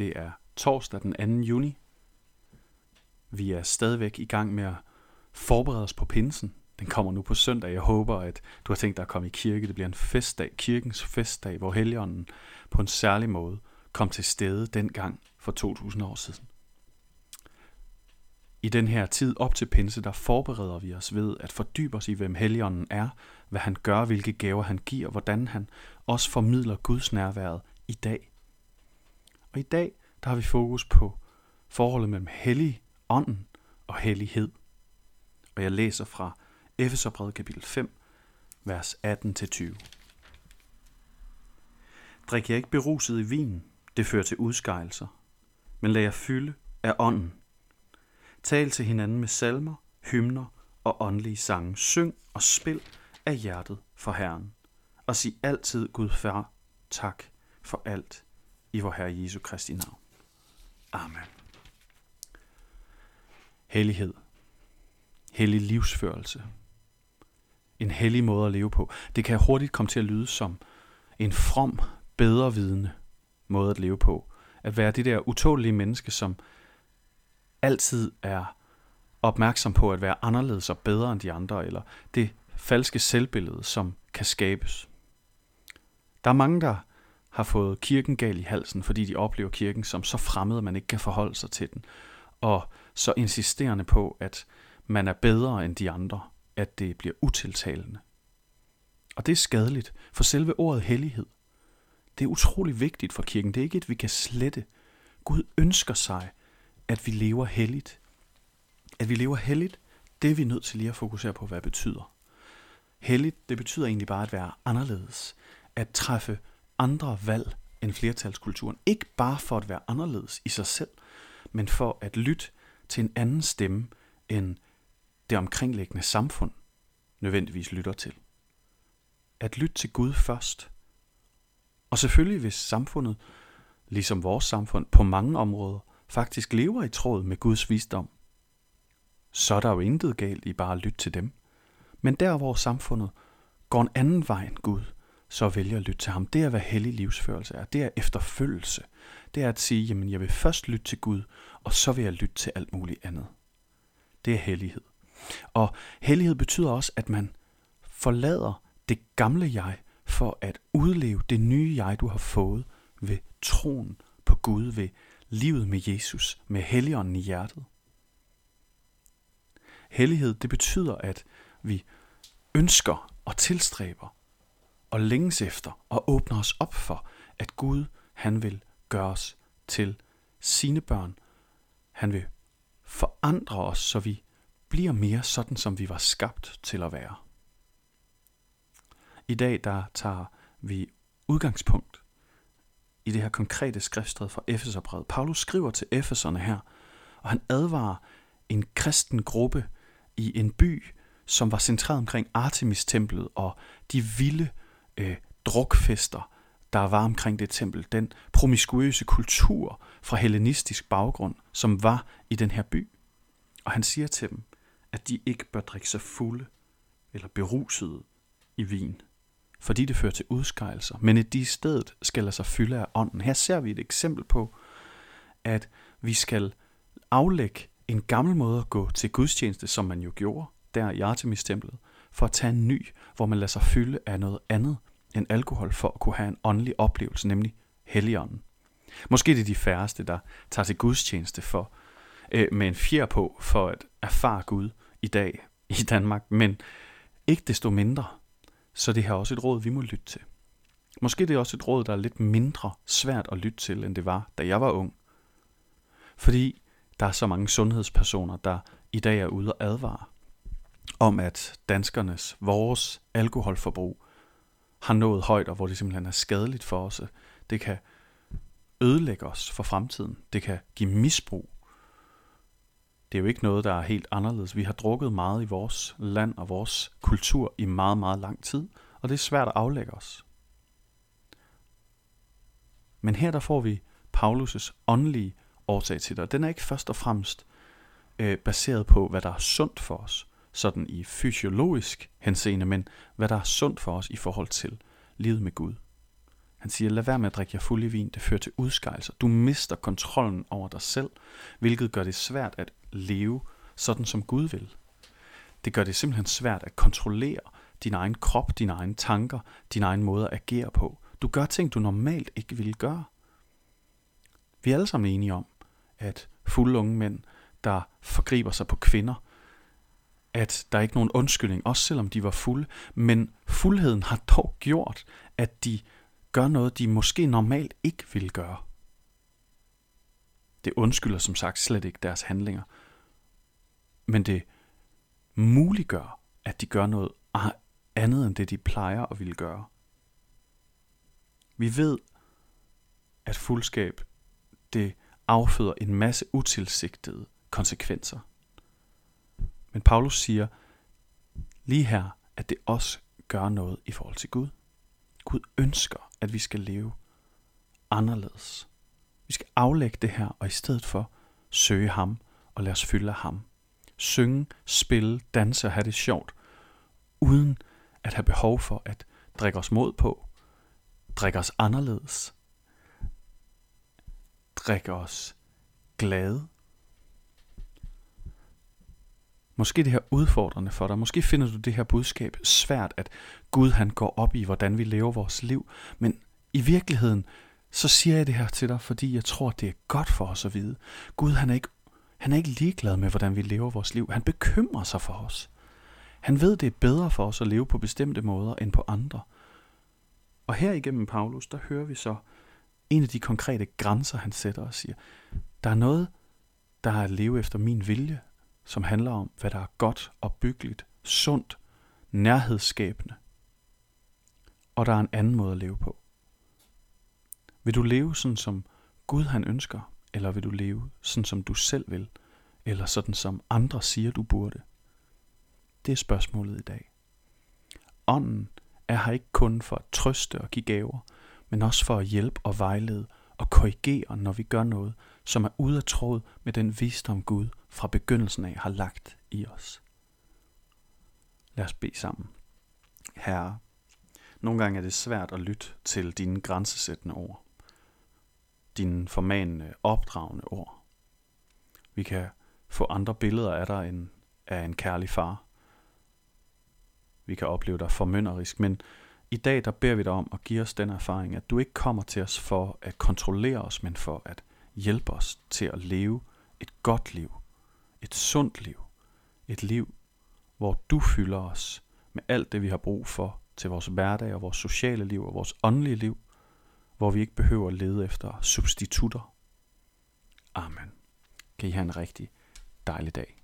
Det er torsdag den 2. juni. Vi er stadigvæk i gang med at forberede os på pinsen. Den kommer nu på søndag. Jeg håber, at du har tænkt dig at komme i kirke. Det bliver en festdag, kirkens festdag, hvor Helligånden på en særlig måde kom til stede dengang for 2000 år siden. I den her tid op til pinse, der forbereder vi os ved at fordybe os i, hvem Helligånden er, hvad han gør, hvilke gaver han giver, hvordan han også formidler Guds nærværet i dag. Og i dag, der har vi fokus på forholdet mellem hellig ånden og hellighed. Og jeg læser fra Efeserbrevet kapitel 5, vers 18-20. Drik jer ikke beruset i vin, det fører til udskejelser, men lad jer fylde af ånden. Tal til hinanden med salmer, hymner og åndelige sange. Syng og spil af hjertet for Herren. Og sig altid Gud far tak for alt i vor Herre Jesu Kristi navn. Amen. Hellighed. Hellig livsførelse. En hellig måde at leve på. Det kan hurtigt komme til at lyde som en from, bedre vidende måde at leve på. At være det der utålige menneske, som altid er opmærksom på at være anderledes og bedre end de andre, eller det falske selvbillede, som kan skabes. Der er mange, der har fået kirken gal i halsen, fordi de oplever kirken som så fremmed, at man ikke kan forholde sig til den. Og så insisterende på, at man er bedre end de andre, at det bliver utiltalende. Og det er skadeligt, for selve ordet hellighed, det er utrolig vigtigt for kirken. Det er ikke et, vi kan slette. Gud ønsker sig, at vi lever helligt. At vi lever helligt, det er vi nødt til lige at fokusere på, hvad det betyder. Helligt, det betyder egentlig bare at være anderledes. At træffe andre valg end flertalskulturen. Ikke bare for at være anderledes i sig selv, men for at lytte til en anden stemme, end det omkringliggende samfund nødvendigvis lytter til. At lytte til Gud først. Og selvfølgelig hvis samfundet, ligesom vores samfund på mange områder, faktisk lever i tråd med Guds visdom, så er der jo intet galt i bare at lytte til dem. Men der hvor samfundet går en anden vej end Gud, så vælger at lytte til ham. Det er, hvad hellig livsførelse er. Det er efterfølgelse. Det er at sige, jamen jeg vil først lytte til Gud, og så vil jeg lytte til alt muligt andet. Det er hellighed. Og hellighed betyder også, at man forlader det gamle jeg for at udleve det nye jeg, du har fået ved troen på Gud, ved livet med Jesus, med helligånden i hjertet. Hellighed, det betyder, at vi ønsker og tilstræber og længes efter og åbner os op for, at Gud, han vil gøre os til sine børn. Han vil forandre os, så vi bliver mere sådan, som vi var skabt til at være. I dag der tager vi udgangspunkt i det her konkrete skriftsted fra Efeserbrevet. Paulus skriver til Efeserne her, og han advarer en kristen gruppe i en by, som var centreret omkring Artemis-templet og de vilde øh, drukfester, der var omkring det tempel. Den promiskuøse kultur fra hellenistisk baggrund, som var i den her by. Og han siger til dem, at de ikke bør drikke sig fulde eller berusede i vin, fordi det fører til udskejelser, men at de i stedet skal lade sig fylde af ånden. Her ser vi et eksempel på, at vi skal aflægge en gammel måde at gå til gudstjeneste, som man jo gjorde der i Artemis-templet, for at tage en ny, hvor man lader sig fylde af noget andet end alkohol, for at kunne have en åndelig oplevelse, nemlig helligånden. Måske det er de færreste, der tager til gudstjeneste for, øh, med en fjer på, for at erfare Gud i dag i Danmark, men ikke desto mindre, så det her også et råd, vi må lytte til. Måske det er også et råd, der er lidt mindre svært at lytte til, end det var, da jeg var ung. Fordi der er så mange sundhedspersoner, der i dag er ude og advare om, at danskernes, vores alkoholforbrug har nået højt, og hvor det simpelthen er skadeligt for os. Det kan ødelægge os for fremtiden. Det kan give misbrug. Det er jo ikke noget, der er helt anderledes. Vi har drukket meget i vores land og vores kultur i meget, meget lang tid, og det er svært at aflægge os. Men her der får vi Paulus' åndelige årsag til det. Den er ikke først og fremmest øh, baseret på, hvad der er sundt for os, sådan i fysiologisk henseende, men hvad der er sundt for os i forhold til livet med Gud. Han siger, lad være med at drikke jer fuld i vin, det fører til udskejelser. Du mister kontrollen over dig selv, hvilket gør det svært at leve sådan som Gud vil. Det gør det simpelthen svært at kontrollere din egen krop, dine egne tanker, din egen måde at agere på. Du gør ting, du normalt ikke ville gøre. Vi er alle sammen enige om, at fulde unge mænd, der forgriber sig på kvinder, at der er ikke nogen undskyldning, også selvom de var fulde, men fuldheden har dog gjort, at de gør noget, de måske normalt ikke ville gøre. Det undskylder som sagt slet ikke deres handlinger, men det muliggør, at de gør noget andet end det, de plejer at ville gøre. Vi ved, at fuldskab det afføder en masse utilsigtede konsekvenser. Men Paulus siger lige her, at det også gør noget i forhold til Gud. Gud ønsker, at vi skal leve anderledes. Vi skal aflægge det her, og i stedet for søge ham og lade os fylde af ham. Synge, spille, danse og have det sjovt, uden at have behov for at drikke os mod på, drikke os anderledes, drikke os glade. Måske det her udfordrende for dig. Måske finder du det her budskab svært, at Gud han går op i, hvordan vi lever vores liv. Men i virkeligheden, så siger jeg det her til dig, fordi jeg tror, det er godt for os at vide. Gud han er ikke, han er ikke ligeglad med, hvordan vi lever vores liv. Han bekymrer sig for os. Han ved, det er bedre for os at leve på bestemte måder end på andre. Og her igennem Paulus, der hører vi så en af de konkrete grænser, han sætter og siger, der er noget, der er at leve efter min vilje, som handler om, hvad der er godt og byggeligt, sundt, nærhedsskabende. Og der er en anden måde at leve på. Vil du leve sådan, som Gud han ønsker, eller vil du leve sådan, som du selv vil, eller sådan, som andre siger, du burde? Det er spørgsmålet i dag. Ånden er her ikke kun for at trøste og give gaver, men også for at hjælpe og vejlede og korrigere, når vi gør noget, som er ude af tråd med den visdom Gud fra begyndelsen af har lagt i os. Lad os bede sammen. Herre, nogle gange er det svært at lytte til dine grænsesættende ord. Dine formanende, opdragende ord. Vi kan få andre billeder af dig end af en kærlig far. Vi kan opleve dig formynderisk, men i dag der beder vi dig om at give os den erfaring, at du ikke kommer til os for at kontrollere os, men for at hjælpe os til at leve et godt liv, et sundt liv, et liv, hvor du fylder os med alt det, vi har brug for til vores hverdag og vores sociale liv og vores åndelige liv, hvor vi ikke behøver at lede efter substitutter. Amen. Kan I have en rigtig dejlig dag.